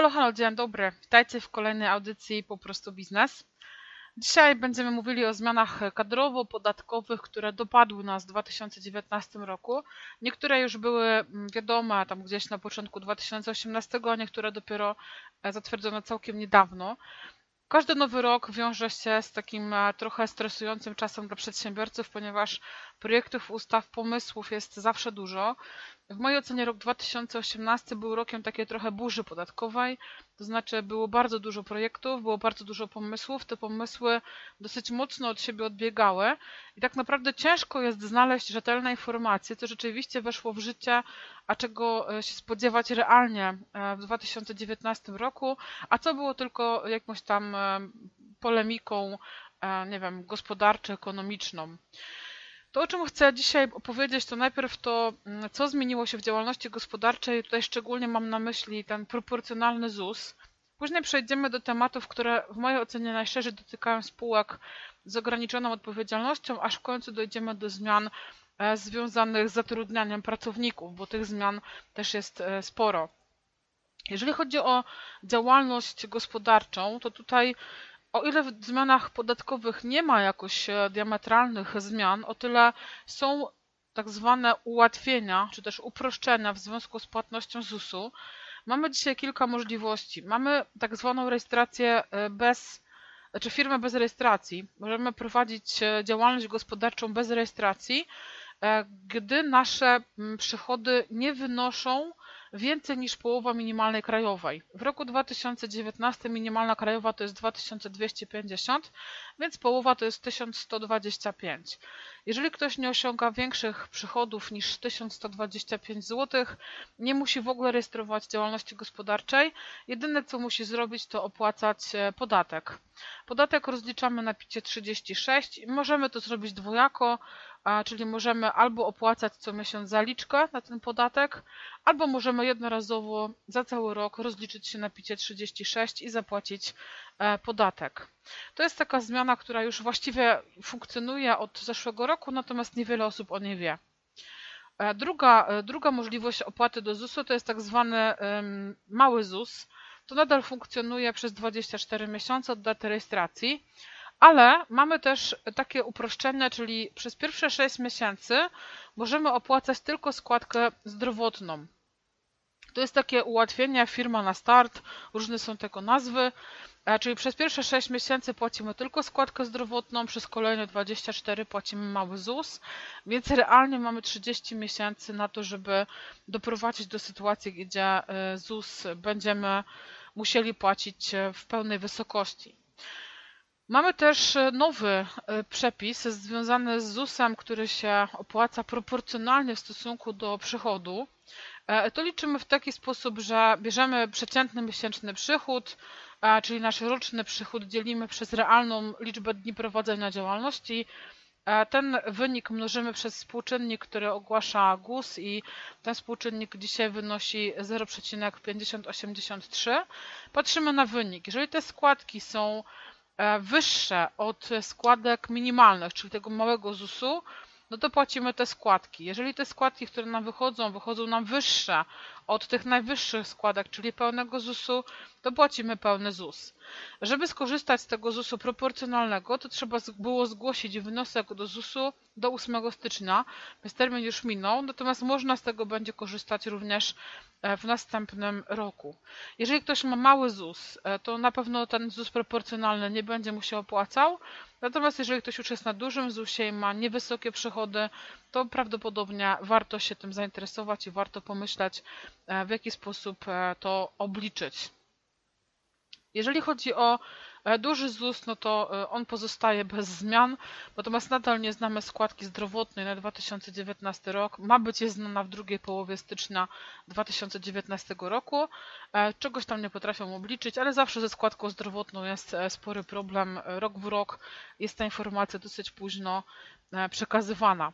Halo, halo, dzień dobry. Witajcie w kolejnej audycji Po prostu Biznes. Dzisiaj będziemy mówili o zmianach kadrowo-podatkowych, które dopadły nas w 2019 roku. Niektóre już były mm, wiadome tam gdzieś na początku 2018, a niektóre dopiero e, zatwierdzono całkiem niedawno. Każdy nowy rok wiąże się z takim e, trochę stresującym czasem dla przedsiębiorców, ponieważ projektów, ustaw, pomysłów jest zawsze dużo. W mojej ocenie rok 2018 był rokiem takiej trochę burzy podatkowej, to znaczy było bardzo dużo projektów, było bardzo dużo pomysłów, te pomysły dosyć mocno od siebie odbiegały. I tak naprawdę ciężko jest znaleźć rzetelne informacje, co rzeczywiście weszło w życie, a czego e, się spodziewać realnie e, w 2019 roku, a co było tylko jakąś tam e, polemiką, nie wiem, gospodarczo-ekonomiczną. To, o czym chcę dzisiaj opowiedzieć, to najpierw to, mm, co zmieniło się w działalności gospodarczej. Tutaj szczególnie mam na myśli ten proporcjonalny ZUS. Później przejdziemy do tematów, które w mojej ocenie najszerzej dotykają spółek z ograniczoną odpowiedzialnością, aż w końcu dojdziemy do zmian e, związanych z zatrudnianiem pracowników, bo tych zmian też jest e, sporo. Jeżeli chodzi o działalność gospodarczą, to tutaj o ile w zmianach podatkowych nie ma jakoś e, diametralnych zmian, o tyle są tak zwane ułatwienia, czy też uproszczenia w związku z płatnością ZUS-u. Mamy dzisiaj kilka możliwości. Mamy tak zwaną rejestrację e, bez, znaczy firmę bez rejestracji. Możemy prowadzić e, działalność gospodarczą bez rejestracji, gdy nasze przychody nie wynoszą więcej niż połowa minimalnej krajowej. W roku 2019 minimalna krajowa to jest 2250, więc połowa to jest 1125. Jeżeli ktoś nie osiąga większych przychodów niż 1125 zł, nie musi w ogóle rejestrować działalności gospodarczej. Jedyne co musi zrobić to opłacać e, podatek. Podatek rozliczamy na picie 36 i możemy to zrobić dwojako czyli możemy albo opłacać co miesiąc zaliczkę na ten podatek, albo możemy jednorazowo za cały rok rozliczyć się na picie 36 i zapłacić e, podatek. To jest taka zmiana, która już właściwie funkcjonuje od zeszłego roku, natomiast niewiele osób o niej wie. E, druga, e, druga możliwość opłaty do ZUS-u to jest tak zwany mały ZUS. To nadal funkcjonuje przez 24 miesiące od daty rejestracji. Ale mamy też takie uproszczenie, czyli przez pierwsze 6 miesięcy możemy opłacać tylko składkę zdrowotną. To jest takie ułatwienie, firma na start, różne są tego nazwy, e, czyli przez pierwsze 6 miesięcy płacimy tylko składkę zdrowotną, przez kolejne 24 płacimy mały ZUS, więc realnie mamy 30 miesięcy na to, żeby doprowadzić do sytuacji, gdzie e, ZUS będziemy musieli płacić e, w pełnej wysokości. Mamy też e, nowy e, przepis związany z ZUS-em, który się opłaca proporcjonalnie w stosunku do przychodu. E, to liczymy w taki sposób, że bierzemy przeciętny miesięczny przychód, czyli nasz roczny przychód dzielimy przez realną liczbę dni prowadzenia działalności. Ten wynik mnożymy przez współczynnik, który ogłasza GUS i ten współczynnik dzisiaj wynosi 0,5083. Patrzymy na wynik. Jeżeli te składki są wyższe od składek minimalnych, czyli tego małego ZUS-u, no to płacimy te składki. Jeżeli te składki, które nam wychodzą, wychodzą nam wyższe od tych najwyższych składek, czyli pełnego ZUS-u, to płacimy pełny ZUS. Żeby skorzystać z tego ZUS-u proporcjonalnego, to trzeba było zgłosić wniosek do ZUS-u do 8 stycznia, więc termin już minął, natomiast można z tego będzie korzystać również e, w następnym roku. Jeżeli ktoś ma mały ZUS, e, to na pewno ten ZUS proporcjonalny nie będzie mu się opłacał, natomiast jeżeli ktoś już jest na dużym ZUS-ie i ma niewysokie przychody, to prawdopodobnie warto się tym zainteresować i warto pomyśleć, e, w jaki sposób to obliczyć. Jeżeli chodzi o e, duży ZUS, no to e, on pozostaje bez zmian, natomiast nadal nie znamy składki zdrowotnej na 2019 rok. Ma być je znana w drugiej połowie stycznia 2019 roku. E, czegoś tam nie potrafią obliczyć, ale zawsze ze składką zdrowotną jest spory problem. Rok w rok jest ta informacja dosyć późno przekazywana.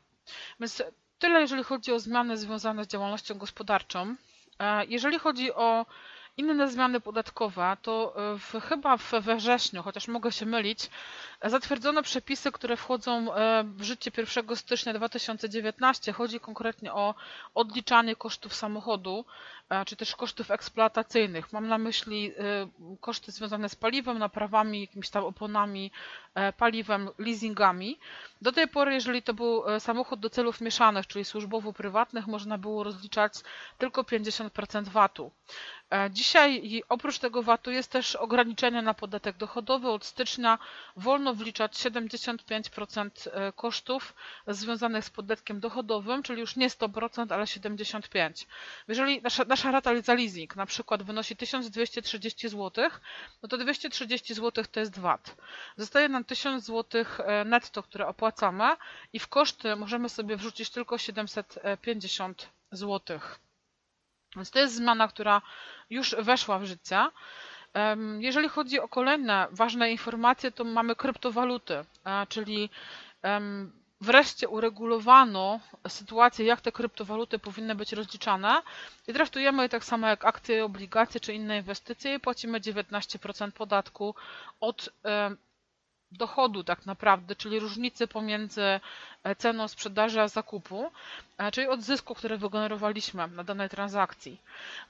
Więc tyle, jeżeli chodzi o zmiany związane z działalnością gospodarczą. Jeżeli chodzi o inne zmiany podatkowe, to e, w, chyba we wrześniu, chociaż mogę się mylić, zatwierdzono przepisy, które wchodzą e, w życie 1 stycznia 2019. Chodzi konkretnie o odliczanie kosztów samochodu. czy też kosztów eksploatacyjnych. Mam na myśli koszty związane z paliwem, naprawami, jakimiś tam oponami, paliwem, leasingami. Do tej pory, jeżeli to był samochód do celów mieszanych, czyli służbowo-prywatnych, można było rozliczać tylko 50% VAT-u. E, dzisiaj oprócz tego VAT-u jest też ograniczenie na podatek dochodowy. Od stycznia wolno wliczać 75% e, kosztów związanych z podatkiem dochodowym, czyli już nie 100%, ale 75%. Jeżeli nasza, nasza rata za leasing na przykład wynosi 1230 zł, no to 230 zł to jest VAT. Zostaje nam 1000 zł e, netto, które opłacamy i w koszty możemy sobie wrzucić tylko 750 zł. Więc to jest zmiana, która już weszła w życie. Jeżeli chodzi o kolejne ważne informacje, to mamy kryptowaluty, e, czyli wreszcie uregulowano sytuację, jak te kryptowaluty powinny być rozliczane i traktujemy je tak samo jak akcje, obligacje czy inne inwestycje i płacimy 19% podatku od dochodu tak naprawdę, czyli różnicy pomiędzy e, ceną sprzedaży a zakupu, e, czyli od zysku, który wygenerowaliśmy na danej transakcji.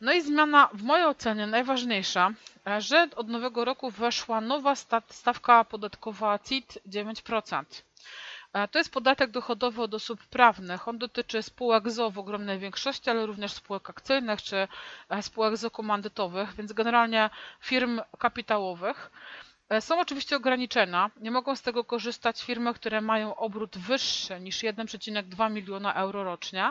No i zmiana w mojej ocenie najważniejsza, e, że od nowego roku weszła nowa stawka podatkowa CIT 9%. To jest podatek dochodowy od osób prawnych. On dotyczy spółek ZO w ogromnej większości, ale również spółek akcyjnych czy spółek ZO komandytowych, więc generalnie firm kapitałowych. E, są oczywiście ograniczenia. Nie mogą z tego korzystać firmy, które mają obrót wyższy niż 1,2 miliona euro rocznie.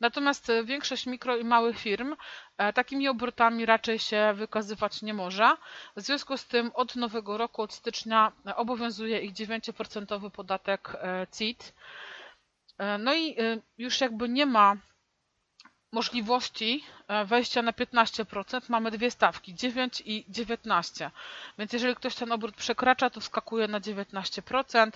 Natomiast e, większość mikro i małych firm e, takimi obrotami raczej się wykazywać nie może. W związku z tym od nowego roku, od stycznia obowiązuje ich 9% podatek CIT. No i już jakby nie ma możliwości e, wejścia na 15%. Mamy dwie stawki, 9 i 19. Więc jeżeli ktoś ten obrót przekracza, to wskakuje na 19%.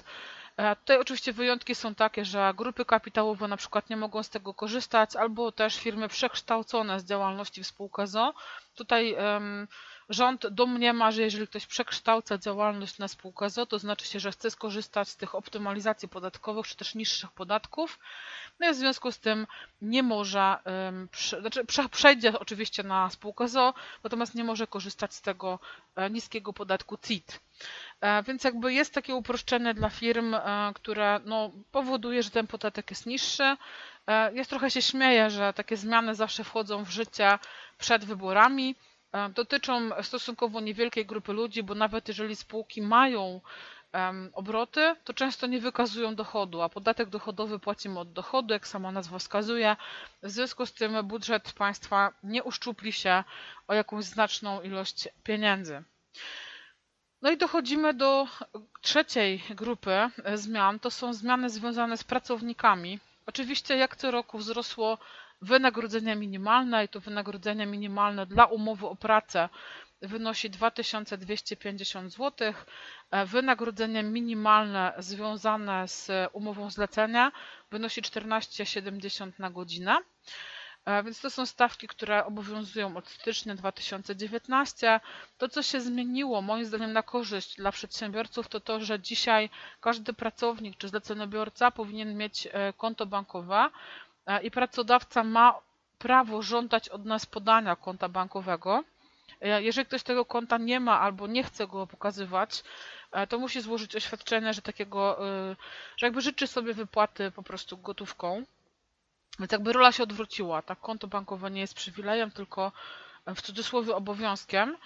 E, tutaj oczywiście wyjątki są takie, że grupy kapitałowe na przykład nie mogą z tego korzystać, albo też firmy przekształcone z działalności w spółkę ZO. Tutaj Rząd domniema, że jeżeli ktoś przekształca działalność na spółkę ZO, to znaczy się, że chce skorzystać z tych optymalizacji podatkowych czy też niższych podatków. No i w związku z tym nie może, znaczy przejdzie oczywiście na spółkę ZO, natomiast nie może korzystać z tego e, niskiego podatku CIT. E, więc jakby jest takie uproszczenie dla firm, e, które no, powoduje, że ten podatek jest niższy. Ja trochę się śmieję, że takie zmiany zawsze wchodzą w życie przed wyborami. Dotyczą stosunkowo niewielkiej grupy ludzi, bo nawet jeżeli spółki mają obroty, to często nie wykazują dochodu, a podatek dochodowy płacimy od dochodu, jak sama nazwa wskazuje. W związku z tym budżet państwa nie uszczupli się o jakąś znaczną ilość pieniędzy. No i dochodzimy do trzeciej grupy zmian. To są zmiany związane z pracownikami. Oczywiście jak co roku wzrosło Wynagrodzenie minimalne i to wynagrodzenie minimalne dla umowy o pracę wynosi 2250 zł. E, wynagrodzenie minimalne związane z umową zlecenia wynosi 14,70 na godzinę. E, więc to są stawki, które obowiązują od stycznia 2019. To, co się zmieniło, moim zdaniem, na korzyść dla przedsiębiorców, to to, że dzisiaj każdy pracownik czy zleceniobiorca powinien mieć e, konto bankowe, i pracodawca ma prawo żądać od nas podania konta bankowego. E, jeżeli ktoś tego konta nie ma albo nie chce go pokazywać, e, to musi złożyć oświadczenie, że takiego, e, że jakby życzy sobie wypłaty po prostu gotówką. Więc jakby rola się odwróciła. Tak, konto bankowe nie jest przywilejem, tylko w cudzysłowie obowiązkiem.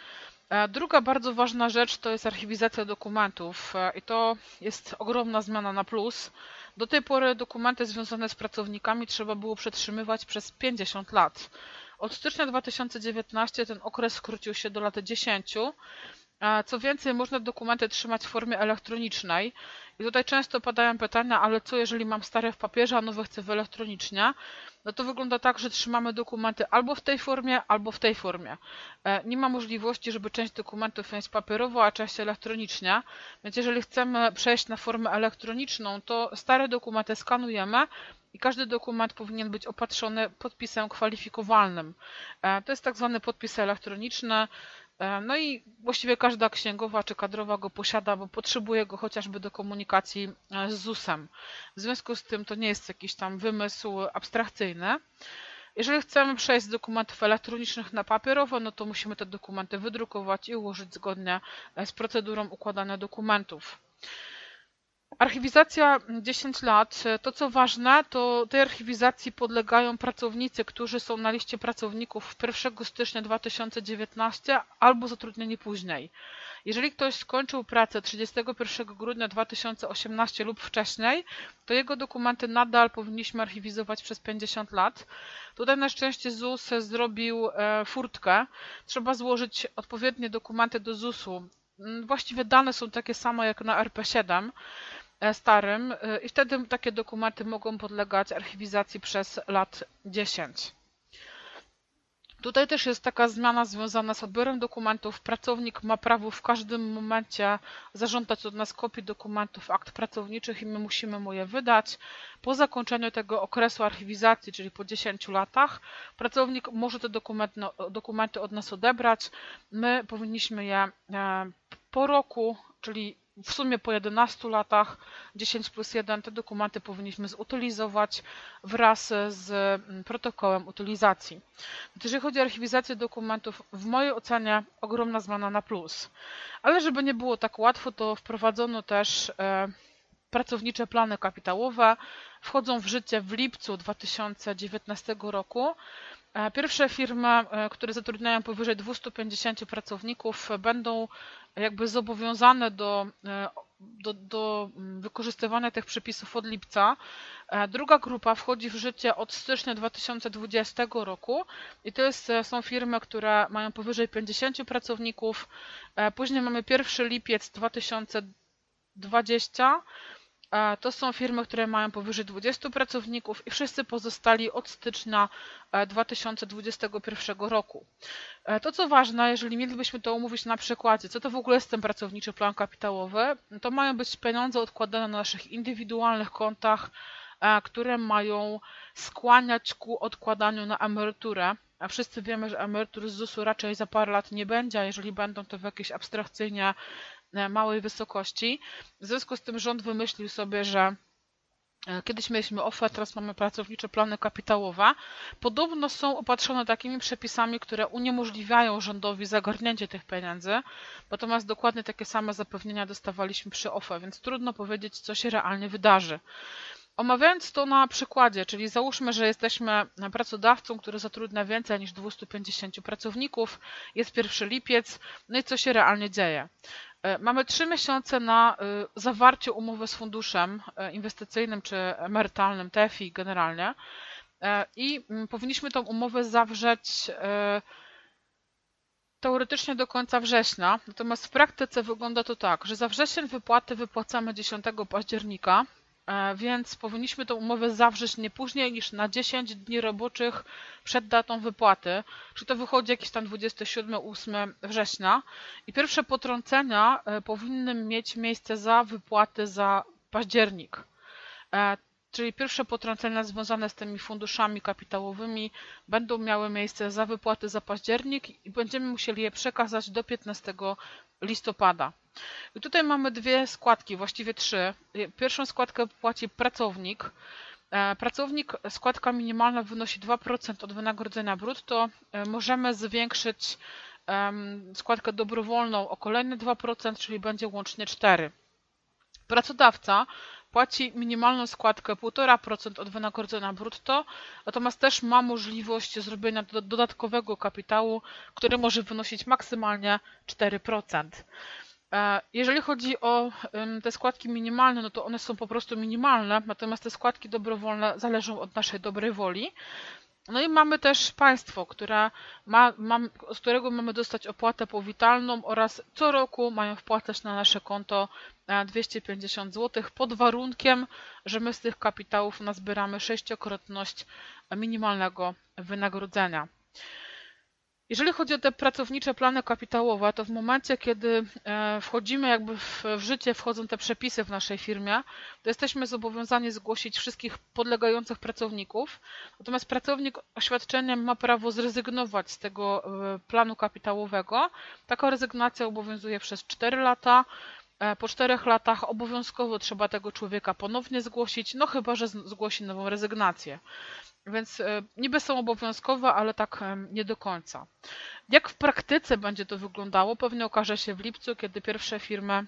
Druga bardzo ważna rzecz to jest archiwizacja dokumentów i to jest ogromna zmiana na plus. Do tej pory dokumenty związane z pracownikami trzeba było przetrzymywać przez 50 lat. Od stycznia 2019 ten okres skrócił się do lat 10. Co więcej, można dokumenty trzymać w formie elektronicznej. I tutaj często padają pytania, ale co jeżeli mam stare w papierze, a nowe chcę w elektronicznie? No to wygląda tak, że trzymamy dokumenty albo w tej formie, albo w tej formie. E, nie ma możliwości, żeby część dokumentów mieć papierowo, a część elektronicznie. Więc jeżeli chcemy przejść na formę elektroniczną, to stare dokumenty skanujemy i każdy dokument powinien być opatrzony podpisem kwalifikowalnym. E, to jest tak zwany podpis elektroniczny. E, no i właściwie każda księgowa czy kadrowa go posiada, bo potrzebuje go chociażby do komunikacji e, z ZUS-em. W związku z tym to nie jest jakiś tam wymysł abstrakcyjny. Jeżeli chcemy przejść z dokumentów elektronicznych na papierowo, no to musimy te dokumenty wydrukować i ułożyć zgodnie z procedurą układania dokumentów. Archiwizacja 10 lat. To co ważne, to tej archiwizacji podlegają pracownicy, którzy są na liście pracowników 1 stycznia 2019 albo zatrudnieni później. Jeżeli ktoś skończył pracę 31 grudnia 2018 lub wcześniej, to jego dokumenty nadal powinniśmy archiwizować przez 50 lat. Tutaj na szczęście ZUS zrobił e, furtkę. Trzeba złożyć odpowiednie dokumenty do ZUS-u. Mm, właściwie dane są takie same jak na RP7 e, starym e, i wtedy takie dokumenty mogą podlegać archiwizacji przez lat 10. Tutaj też jest taka zmiana związana z odbiorem dokumentów. Pracownik ma prawo w każdym momencie zażądać od nas kopii dokumentów, akt pracowniczych i my musimy mu je wydać. Po zakończeniu tego okresu archiwizacji, czyli po 10 latach, pracownik może te dokumenty, no, dokumenty od nas odebrać. My powinniśmy je e, po roku, czyli w sumie po 11 latach 10 plus 1 te dokumenty powinniśmy zutylizować wraz z mm, protokołem utylizacji. Jeżeli chodzi o archiwizację dokumentów, w mojej ocenie ogromna zmiana na plus. Ale żeby nie było tak łatwo, to wprowadzono też e, pracownicze plany kapitałowe. Wchodzą w życie w lipcu 2019 roku. E, pierwsze firmy, e, które zatrudniają powyżej 250 pracowników, będą jakby zobowiązane do, e, do, do wykorzystywania tych przepisów od lipca. Druga grupa wchodzi w życie od stycznia 2020 roku i to jest, są firmy, które mają powyżej 50 pracowników. Później mamy 1 lipiec 2020 to są firmy, które mają powyżej 20 pracowników i wszyscy pozostali od stycznia 2021 roku. E, to co ważne, jeżeli mielibyśmy to umówić na przykładzie, co to w ogóle jest ten pracowniczy plan kapitałowy, to mają być pieniądze odkładane na naszych indywidualnych kontach, e, które mają skłaniać ku odkładaniu na emeryturę. A wszyscy wiemy, że emerytur z ZUS-u raczej za parę lat nie będzie, a jeżeli będą to w jakieś abstrakcyjnie małej wysokości. W związku z tym rząd wymyślił sobie, że e, Kiedyś mieliśmy OFE, teraz mamy pracownicze plany kapitałowe. Podobno są opatrzone takimi przepisami, które uniemożliwiają rządowi zagarnięcie tych pieniędzy, natomiast dokładnie takie same zapewnienia dostawaliśmy przy OFE, więc trudno powiedzieć, co się realnie wydarzy. Omawiając to na przykładzie, czyli załóżmy, że jesteśmy pracodawcą, który zatrudnia więcej niż 250 pracowników, jest 1 lipiec, no i co się realnie dzieje? E, mamy trzy miesiące na e, zawarcie umowy z funduszem e, inwestycyjnym czy emerytalnym, TFI generalnie. I mm, powinniśmy tą umowę zawrzeć teoretycznie do końca września, natomiast w praktyce wygląda to tak, że za wrzesień wypłaty wypłacamy 10 października, więc powinniśmy tę umowę zawrzeć nie później niż na 10 dni roboczych przed datą wypłaty, czy to wychodzi jakiś tam 27-8 września i pierwsze potrącenia e, powinny mieć miejsce za wypłaty za październik. E, czyli pierwsze potrącenia związane z tymi funduszami kapitałowymi będą miały miejsce za wypłaty za październik i będziemy musieli je przekazać do 15 listopada. I tutaj mamy dwie składki, właściwie trzy. Pierwszą składkę płaci pracownik. E, pracownik, składka minimalna wynosi 2% od wynagrodzenia brutto. E, możemy zwiększyć składkę dobrowolną o kolejne 2%, czyli będzie łącznie 4%. Pracodawca płaci minimalną składkę 1,5% od wynagrodzenia brutto, natomiast też ma możliwość zrobienia dodatkowego kapitału, który może wynosić maksymalnie 4%. E, jeżeli chodzi o te składki minimalne, no to one są po prostu minimalne, natomiast te składki dobrowolne zależą od naszej dobrej woli. No i mamy też państwo, które ma, z którego mamy dostać opłatę powitalną oraz co roku mają wpłacać na nasze konto 250 zł pod warunkiem, że my z tych kapitałów nazbieramy sześciokrotność minimalnego wynagrodzenia. Jeżeli chodzi o te pracownicze plany kapitałowe, to w momencie, kiedy e, wchodzimy jakby w, życie, wchodzą te przepisy w naszej firmie, to jesteśmy zobowiązani zgłosić wszystkich podlegających pracowników. Natomiast pracownik oświadczeniem ma prawo zrezygnować z tego e, planu kapitałowego. Taka rezygnacja obowiązuje przez 4 lata. E, Po czterech latach obowiązkowo trzeba tego człowieka ponownie zgłosić, no chyba, że zgłosi nową rezygnację. Więc e, niby są obowiązkowe, ale tak em, nie do końca. Jak w praktyce będzie to wyglądało, pewnie okaże się w lipcu, kiedy pierwsze firmy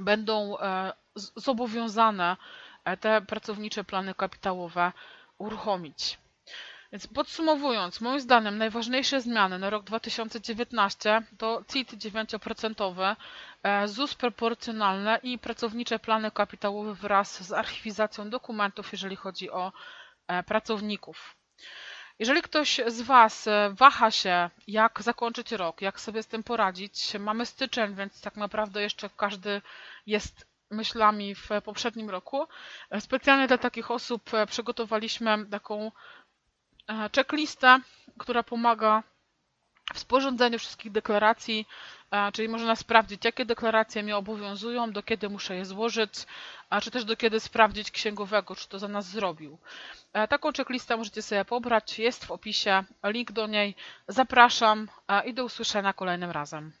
będą e, zobowiązane e, te pracownicze plany kapitałowe uruchomić. Więc podsumowując, moim zdaniem najważniejsze zmiany na rok 2019 to CIT 9%, e, ZUS proporcjonalne i pracownicze plany kapitałowe wraz z archiwizacją dokumentów, jeżeli chodzi o e, pracowników. Jeżeli ktoś z Was e, waha się, jak zakończyć rok, jak sobie z tym poradzić, mamy styczeń, więc tak naprawdę jeszcze każdy jest myślami w poprzednim roku. Specjalnie dla takich osób przygotowaliśmy taką checklistę, która pomaga w sporządzeniu wszystkich deklaracji, e, czyli można sprawdzić, jakie deklaracje mnie obowiązują, do kiedy muszę je złożyć, czy też do kiedy sprawdzić księgowego, czy to za nas zrobił. E, Taką checklistę możecie sobie pobrać, jest w opisie, link do niej. Zapraszam e, i do usłyszenia kolejnym razem.